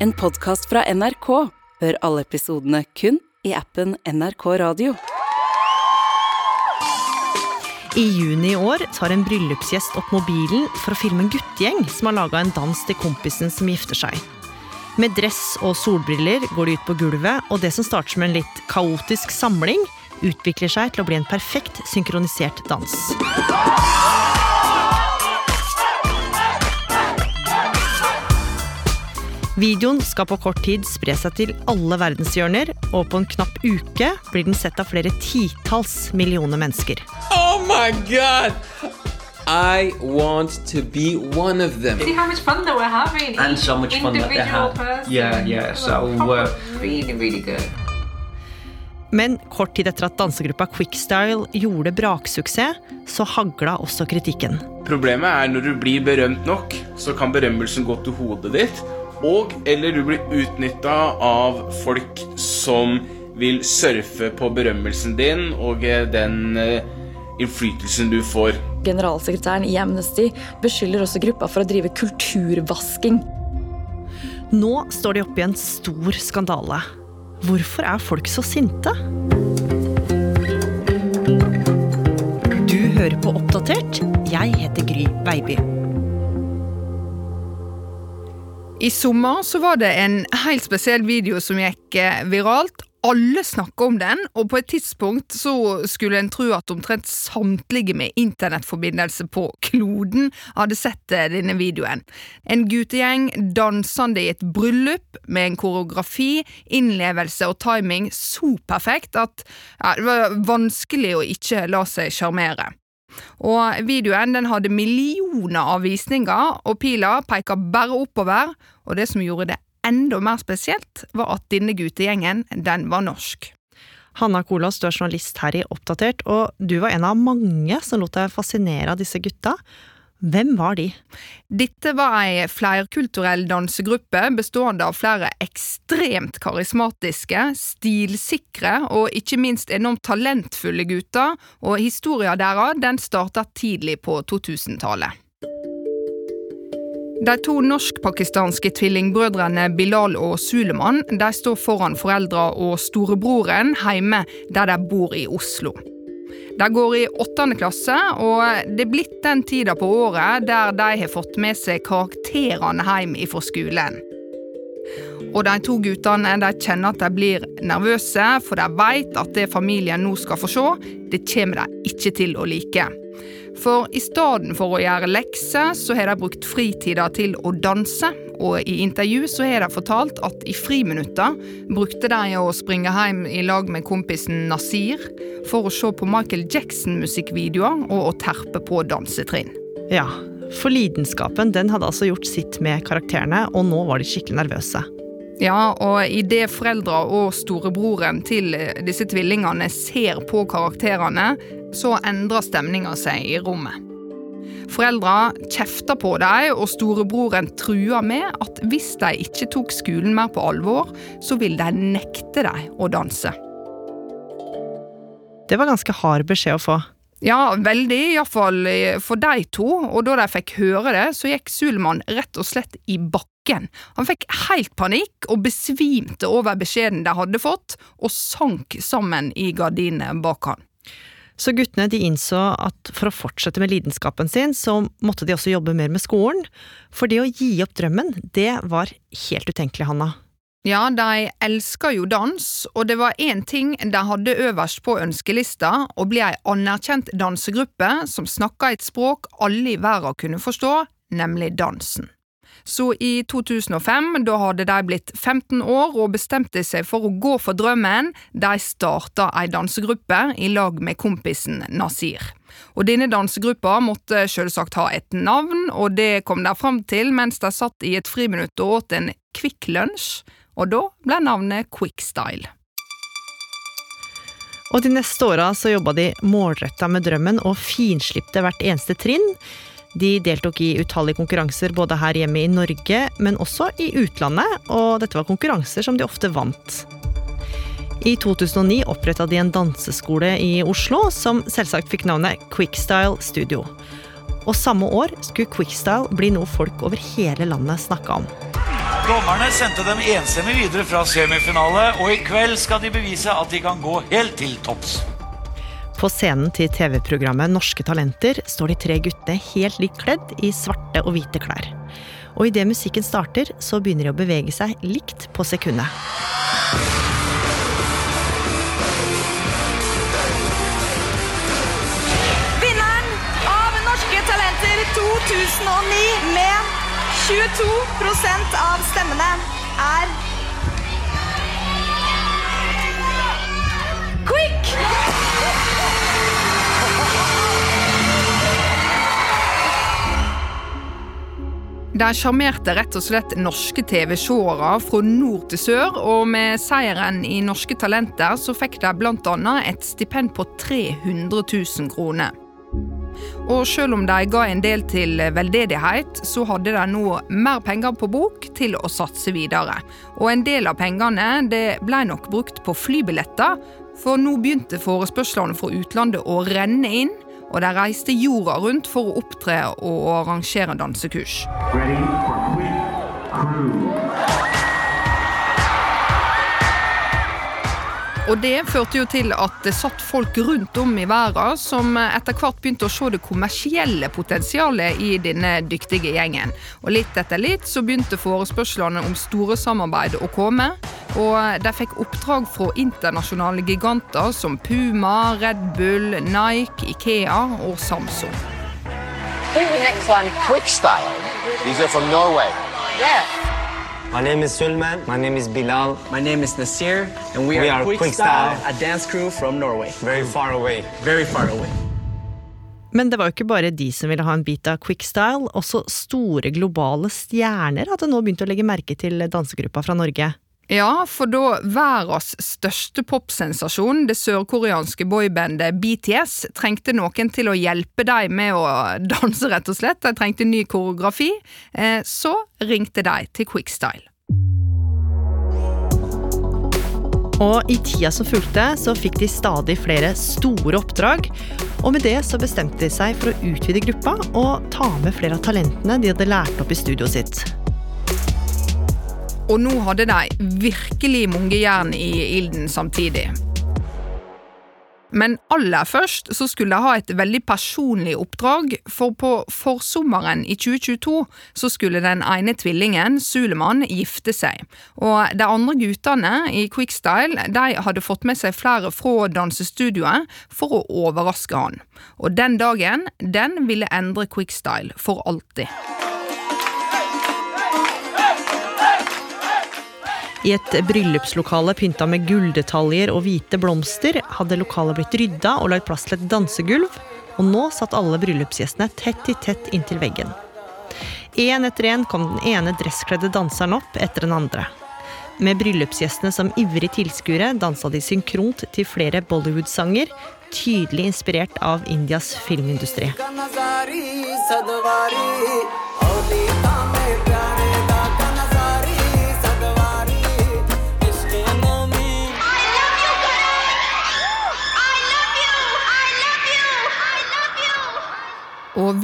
En podkast fra NRK. Hør alle episodene kun i appen NRK Radio. I juni i år tar en bryllupsgjest opp mobilen for å filme en guttegjeng som har laga en dans til kompisen som gifter seg. Med dress og solbriller går de ut på gulvet, og det som starter som en litt kaotisk samling, utvikler seg til å bli en perfekt synkronisert dans. Videoen skal på kort tid spre seg til alle verdenshjørner, og på en knapp uke blir den sett av flere titalls millioner mennesker. Oh my god! I want to be one of them. See how much fun that we're having. And so much fun that they have. person. Yeah, yeah, so, Proper, uh, really, really good. Men kort tid etter at dansegruppa Quickstyle gjorde braksuksess, så hagla også kritikken. Problemet er når du blir berømt nok, så kan berømmelsen gå til hodet ditt, og eller du blir utnytta av folk som vil surfe på berømmelsen din og eh, den eh, innflytelsen du får. Generalsekretæren i Amnesty beskylder også gruppa for å drive kulturvasking. Nå står de oppe i en stor skandale. Hvorfor er folk så sinte? Du hører på Oppdatert. Jeg heter Gry Veiby. I sommer så var det en helt spesiell video som gikk eh, viralt. Alle snakka om den, og på et tidspunkt så skulle en tro at omtrent samtlige med internettforbindelse på kloden hadde sett eh, denne videoen. En guttegjeng dansende i et bryllup med en koreografi, innlevelse og timing så perfekt at ja, det var vanskelig å ikke la seg sjarmere. Og videoen den hadde millioner av visninger, og pila peka bare oppover, og det som gjorde det enda mer spesielt, var at denne guttegjengen, den var norsk. Hanna Kolås, du er journalist her i Oppdatert, og du var en av mange som lot deg fascinere av disse gutta. Hvem var de? Dette var ei flerkulturell dansegruppe bestående av flere ekstremt karismatiske, stilsikre og ikke minst enormt talentfulle gutter, og historien deres den starta tidlig på 2000-tallet. De to norsk-pakistanske tvillingbrødrene Bilal og Suleman de står foran foreldra og storebroren hjemme der de bor i Oslo. De går i åttende klasse, og det er blitt den tida på året der de har fått med seg karakterene hjem fra skolen. Og de to guttene de kjenner at de blir nervøse, for de vet at det familien nå skal få se, det kommer de ikke til å like. For i stedet for å gjøre lekser, så har de brukt fritida til å danse. Og i intervju så har de fortalt at i friminutter brukte de å springe hjem i lag med kompisen Nasir for å se på Michael Jackson-musikkvideoer og å terpe på dansetrinn. Ja, for lidenskapen den hadde altså gjort sitt med karakterene, og nå var de skikkelig nervøse. Ja, og idet foreldra og storebroren til disse tvillingene ser på karakterene, så endrer stemninga seg i rommet. Foreldra kjefter på dem, og storebroren truer med at hvis de ikke tok skolen mer på alvor, så vil de nekte dem å danse. Det var ganske hard beskjed å få. Ja, veldig, iallfall for de to, og da de fikk høre det, så gikk Suleman rett og slett i bakken. Han fikk helt panikk og besvimte over beskjeden de hadde fått, og sank sammen i gardinene bak han. Så guttene de innså at for å fortsette med lidenskapen sin, så måtte de også jobbe mer med skolen. For det å gi opp drømmen, det var helt utenkelig, Hanna. Ja, de elsker jo dans, og det var én ting de hadde øverst på ønskelista, å bli ei anerkjent dansegruppe som snakka et språk alle i verden kunne forstå, nemlig dansen. Så i 2005, da hadde de blitt 15 år og bestemte seg for å gå for drømmen. De starta ei dansegruppe i lag med kompisen Nasir. Og denne dansegruppa måtte selvsagt ha et navn, og det kom de fram til mens de satt i et friminutt og åt en Kvikk Lunsj, og da ble navnet Quickstyle. Og de neste åra jobba de målretta med drømmen og finslipte hvert eneste trinn. De deltok i utallige konkurranser både her hjemme i Norge, men også i utlandet, og dette var konkurranser som de ofte vant. I 2009 oppretta de en danseskole i Oslo, som selvsagt fikk navnet Quickstyle Studio. Og samme år skulle Quickstyle bli noe folk over hele landet snakka om. Dommerne sendte dem enstemmig videre fra semifinale, og i kveld skal de bevise at de kan gå helt til topps. På scenen til TV-programmet Norske Talenter står de tre guttene helt likt kledd i svarte og hvite klær. Og idet musikken starter, så begynner de å bevege seg likt på sekundet. Vinneren av Norske Talenter 2009 med 22% av stemmene er Quick! De sjarmerte rett og slett norske TV-seere fra nord til sør, og med seieren i Norske Talenter så fikk de bl.a. et stipend på 300 000 kroner. Og selv om de ga en del til veldedighet, så hadde de nå mer penger på bok til å satse videre. Og en del av pengene det ble nok brukt på flybilletter, for nå begynte forespørslene fra utlandet å renne inn, og de reiste jorda rundt for å opptre og arrangere dansekurs. Og det førte jo til at det satt folk rundt om i verden som etter hvert begynte å se det kommersielle potensialet i denne dyktige gjengen. Og litt etter litt så begynte forespørslene om store samarbeid å komme. Og de fikk oppdrag fra internasjonale giganter som Puma, Red Bull, Nike, Ikea og Samsung. Next one. Quick style. These are from Norway. Yeah. My name is Sulman. My name is Bilal. My name is Nasir, and we, we are, are Quick, Quick Style, Style. a dance crew from Norway. Very far away. Very far away. Men det var jo ikke bare de som ville ha en bit av quickstyle. Også store globale stjerner hadde nå begynt å legge merke til dansegruppa fra Norge. Ja, for da verdens største popsensasjon, det sørkoreanske boybandet BTS, trengte noen til å hjelpe dem med å danse, rett og slett, de trengte ny koreografi, eh, så ringte de til Quickstyle. Og i tida som fulgte, så fikk de stadig flere store oppdrag. Og med det så bestemte de seg for å utvide gruppa og ta med flere av talentene de hadde lært opp i studioet sitt. Og nå hadde de virkelig mange jern i ilden samtidig. Men aller først så skulle de ha et veldig personlig oppdrag, for på forsommeren i 2022 så skulle den ene tvillingen, Suleman, gifte seg. Og de andre guttene i Quickstyle de hadde fått med seg flere fra dansestudioet for å overraske han. Og den dagen, den ville endre Quickstyle for alltid. I et bryllupslokale pynta med gulldetaljer og hvite blomster hadde lokalet blitt rydda og lagt plass til et dansegulv, og nå satt alle bryllupsgjestene tett i tett inntil veggen. Én etter én kom den ene dresskledde danseren opp etter den andre. Med bryllupsgjestene som ivrige tilskuere dansa de synkront til flere Bollywood-sanger, tydelig inspirert av Indias filmindustri.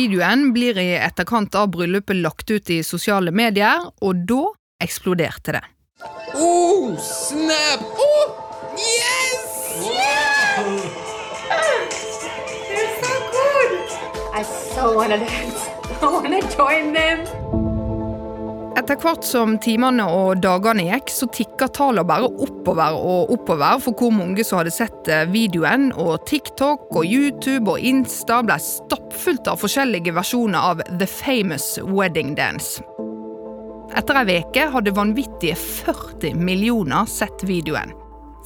Videoen blir i etterkant av bryllupet lagt ut i sosiale medier, og da eksploderte det. Oh, snap! Oh, yes! They're so good. I so wanna dance. I wanna join them. Etter hvert som timene og dagene gikk, så tikka tallene bare oppover og oppover for hvor mange som hadde sett eh, videoen, og TikTok og YouTube og Insta ble stappfullt av forskjellige versjoner av The Famous Wedding Dance. Etter ei uke hadde vanvittige 40 millioner sett videoen.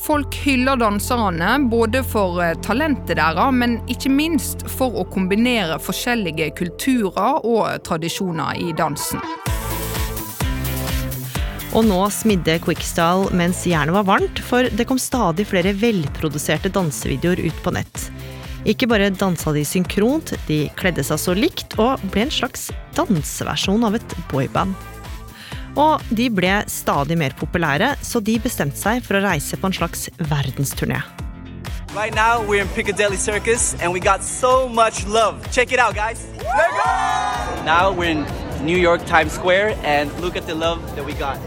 Folk hyller danserne både for eh, talentet deres, men ikke minst for å kombinere forskjellige kulturer og tradisjoner i dansen. Og nå smidde Quickstyle mens jernet var varmt, for det kom stadig flere velproduserte dansevideoer ut på nett. Ikke bare dansa de synkront, de kledde seg så likt og ble en slags danseversjon av et boyband. Og de ble stadig mer populære, så de bestemte seg for å reise på en slags verdensturné. Right now, we're in Piccadilly Circus, and we got so much love. Check it out, guys. Now we're in New York Times Square and look at the love that we got.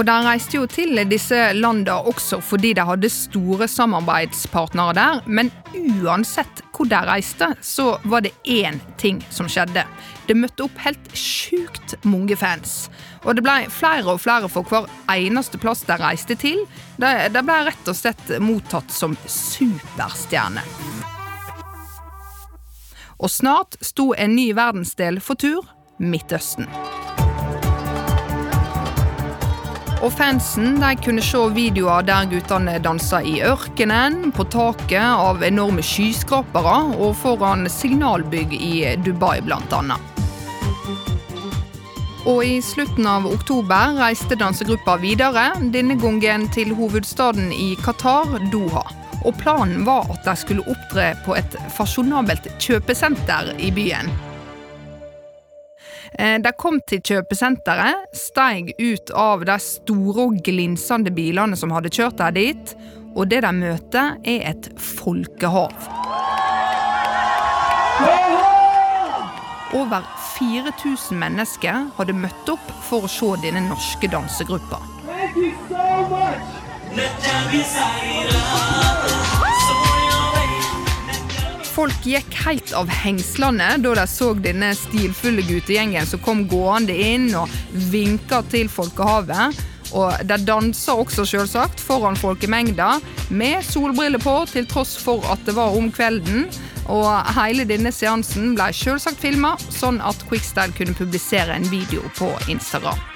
Og de reiste jo til disse landene også fordi de hadde store samarbeidspartnere der. Men uansett hvor de reiste, så var det én ting som skjedde. Det møtte opp helt sjukt mange fans. Og det ble flere og flere for hver eneste plass de reiste til. De, de ble rett og slett mottatt som superstjerner. Og snart sto en ny verdensdel for tur Midtøsten. Og fansen de kunne se videoer der guttene dansa i ørkenen, på taket av enorme skyskrapere og foran signalbygg i Dubai, annet. Og i slutten av oktober reiste dansegruppa videre, denne gangen til hovedstaden i Qatar, Doha. Og planen var at de skulle opptre på et fasjonabelt kjøpesenter i byen. Eh, de kom til kjøpesenteret, steig ut av de store og glinsende bilene som hadde kjørt dem dit, og det de møter, er et folkehav. Over 4000 mennesker hadde møtt opp for å se denne norske dansegruppa. Thank you so much. Folk gikk helt av hengslene da de så denne stilfulle guttegjengen som kom gående inn og vinka til folkehavet. Og de dansa også selvsagt foran folkemengda med solbriller på, til tross for at det var om kvelden. Og hele denne seansen ble selvsagt filma, sånn at Quickstyle kunne publisere en video på Instagram.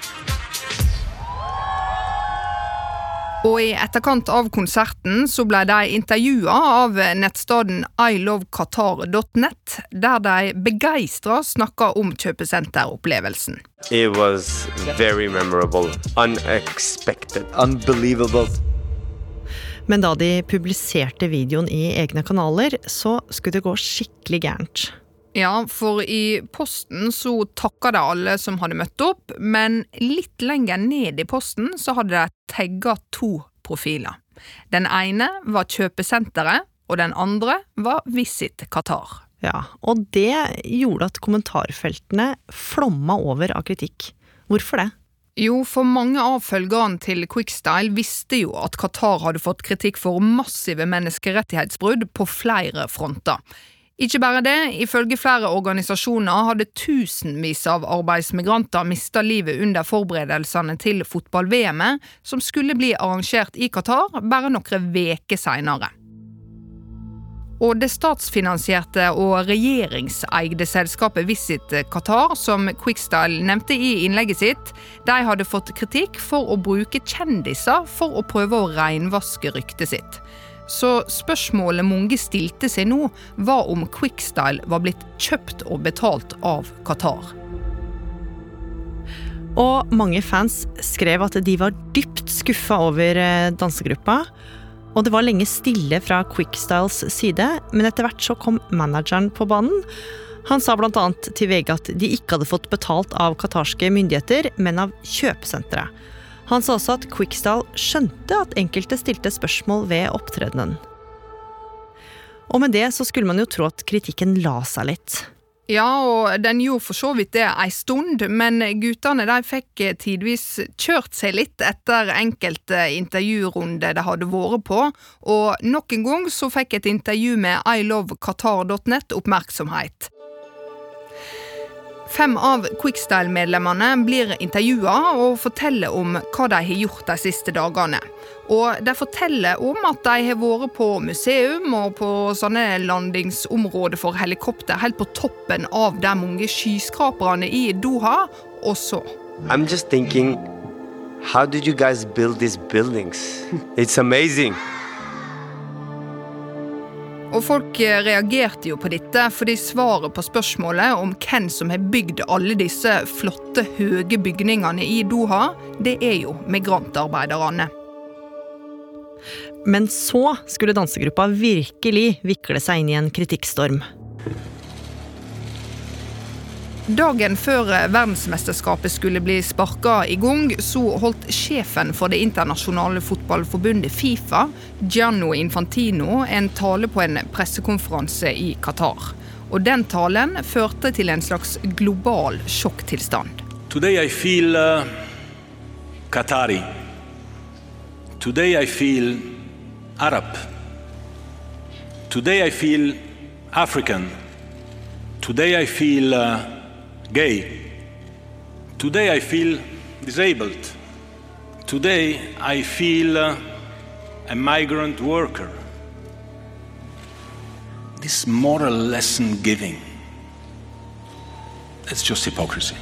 Og i etterkant av konserten så ble de intervjua av nettstedet iloveqatar.net, der de begeistra snakka om kjøpesenteropplevelsen. It was very memorable, unexpected, unbelievable. Men da de publiserte videoen i egne kanaler, så skulle det gå skikkelig gærent. Ja, for i posten så takka de alle som hadde møtt opp, men litt lenger ned i posten så hadde de tagga to profiler. Den ene var kjøpesenteret, og den andre var Visit Qatar. Ja, og det gjorde at kommentarfeltene flomma over av kritikk. Hvorfor det? Jo, for mange av følgerne til Quickstyle visste jo at Qatar hadde fått kritikk for massive menneskerettighetsbrudd på flere fronter. Ikke bare det, ifølge flere organisasjoner hadde tusenvis av arbeidsmigranter mista livet under forberedelsene til fotball-VM-et, som skulle bli arrangert i Qatar bare noen uker seinere. Og det statsfinansierte og regjeringseide selskapet Visit Qatar, som Quickstyle nevnte i innlegget sitt, de hadde fått kritikk for å bruke kjendiser for å prøve å reinvaske ryktet sitt. Så spørsmålet mange stilte seg nå, var om Quickstyle var blitt kjøpt og betalt av Qatar. Og mange fans skrev at de var dypt skuffa over eh, dansegruppa. Og det var lenge stille fra Quickstyles side, men etter hvert så kom manageren på banen. Han sa bl.a. til VG at de ikke hadde fått betalt av qatarske myndigheter, men av kjøpesenteret. Han sa også at Quicksdal skjønte at enkelte stilte spørsmål ved opptredenen. Og med det så skulle man jo tro at kritikken la seg litt. Ja, og den gjorde for så vidt det ei stund, men guttene de fikk tidvis kjørt seg litt etter enkelte intervjurunder de hadde vært på, og nok en gang så fikk et intervju med iloveqatar.net oppmerksomhet. Fem av Quickstyle-medlemmene blir intervjua og forteller om hva de har gjort de siste dagene. Og de forteller om at de har vært på museum og på sånne landingsområder for helikopter helt på toppen av de mange skyskraperne i Doha, og så I'm just thinking, how did you guys build these buildings? It's amazing. Og folk eh, reagerte jo på dette, fordi svaret på spørsmålet om hvem som har bygd alle disse flotte, høye bygningene i Doha, det er jo migrantarbeiderne. Men så skulle dansegruppa virkelig vikle seg inn i en kritikkstorm. Dagen før verdensmesterskapet skulle bli sparka i gang, så holdt sjefen for det internasjonale fotballforbundet Fifa, Gianno Infantino, en tale på en pressekonferanse i Qatar. Og den talen førte til en slags global sjokktilstand. Today I feel uh, Qatari. Today I feel Arab. Today I feel African. Today I feel uh, gay. Today I feel disabled. Today I feel uh, a migrant worker. This moral lesson giving, that's just hypocrisy.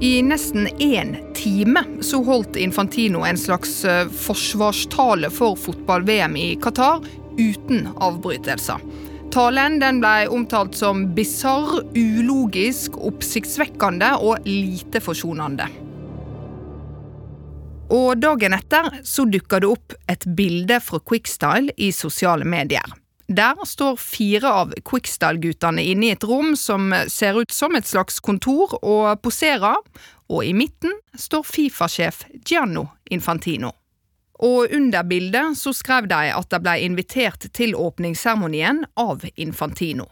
I nesten én time så holdt Infantino en slags eh, forsvarstale for fotball-VM i Qatar uten avbrytelser. Talen den ble omtalt som bisarr, ulogisk, oppsiktsvekkende og lite forsonende. Og dagen etter så dukka det opp et bilde fra Quickstyle i sosiale medier. Der står fire av Quickstyle-guttene inne i et rom som ser ut som et slags kontor, og poserer, og i midten står Fifa-sjef Gianno Infantino. Og under bildet så skrev de at de ble invitert til åpningsseremonien av Infantino.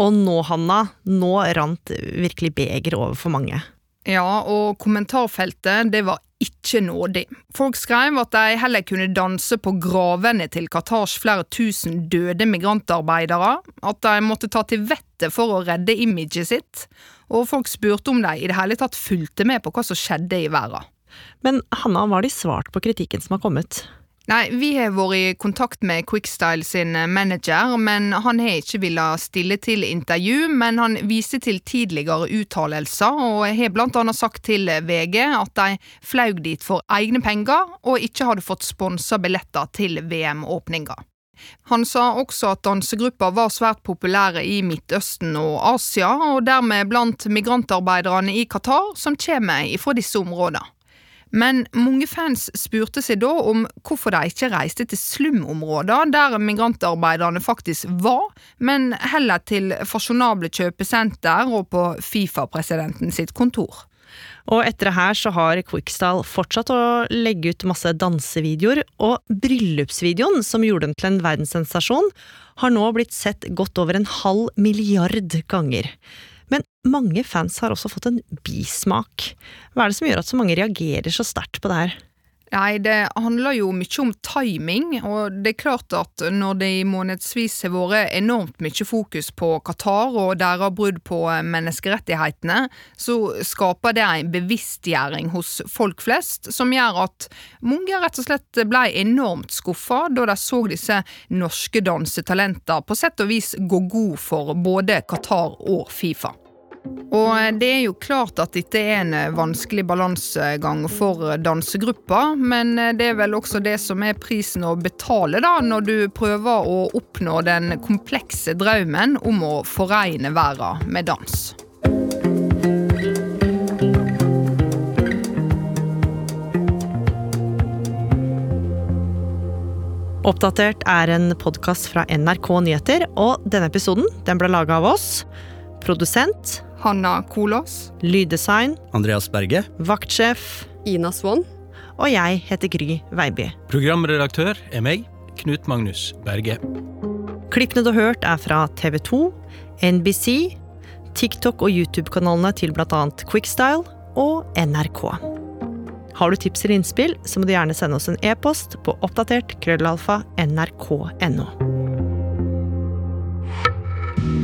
Og nå, Hanna, nå rant virkelig begeret over for mange. Ja, og kommentarfeltet det var ikke nådig. Folk skrev at de heller kunne danse på gravene til Qatars flere tusen døde migrantarbeidere, at de måtte ta til vettet for å redde imaget sitt, og folk spurte om de i det hele tatt fulgte med på hva som skjedde i verden. Men Hanna, hva har de svart på kritikken som har kommet? Nei, Vi har vært i kontakt med Quickstyle sin manager, men han har ikke villet stille til intervju. Men han viser til tidligere uttalelser, og har annet sagt til VG at de flaug dit for egne penger, og ikke hadde fått sponsa billetter til VM-åpninga. Han sa også at dansegruppa var svært populære i Midtøsten og Asia, og dermed blant migrantarbeiderne i Qatar som kommer fra disse områdene. Men mange fans spurte seg da om hvorfor de ikke reiste til slumområder der migrantarbeiderne faktisk var, men heller til fasjonable kjøpesenter og på Fifa-presidenten sitt kontor. Og etter det her så har Quickstyle fortsatt å legge ut masse dansevideoer, og bryllupsvideoen som gjorde dem til en verdenssensasjon, har nå blitt sett godt over en halv milliard ganger. Men mange fans har også fått en bismak. Hva er det som gjør at så mange reagerer så sterkt på det her? Nei, det handler jo mye om timing, og det er klart at når det i månedsvis har vært enormt mye fokus på Qatar og deres brudd på menneskerettighetene, så skaper det en bevisstgjøring hos folk flest som gjør at mange rett og slett ble enormt skuffa da de så disse norske dansetalenter på sett og vis gå god for både Qatar og Fifa. Og det er jo klart at dette er en vanskelig balansegang for dansegrupper, men det er vel også det som er prisen å betale da, når du prøver å oppnå den komplekse drømmen om å foregne verden med dans. Oppdatert er en podkast fra NRK Nyheter, og denne episoden den ble laga av oss. Produsent Hanna Kolås. Lyddesign Andreas Berge. Vaktsjef Ina Swann. Og jeg heter Gry Veiby. Programredaktør er meg, Knut Magnus Berge. Klippene du har hørt er fra TV 2, NBC, TikTok og YouTube-kanalene til bl.a. Quickstyle og NRK. Har du tips eller innspill, så må du gjerne sende oss en e-post på oppdatert krøllalfa nrk.no.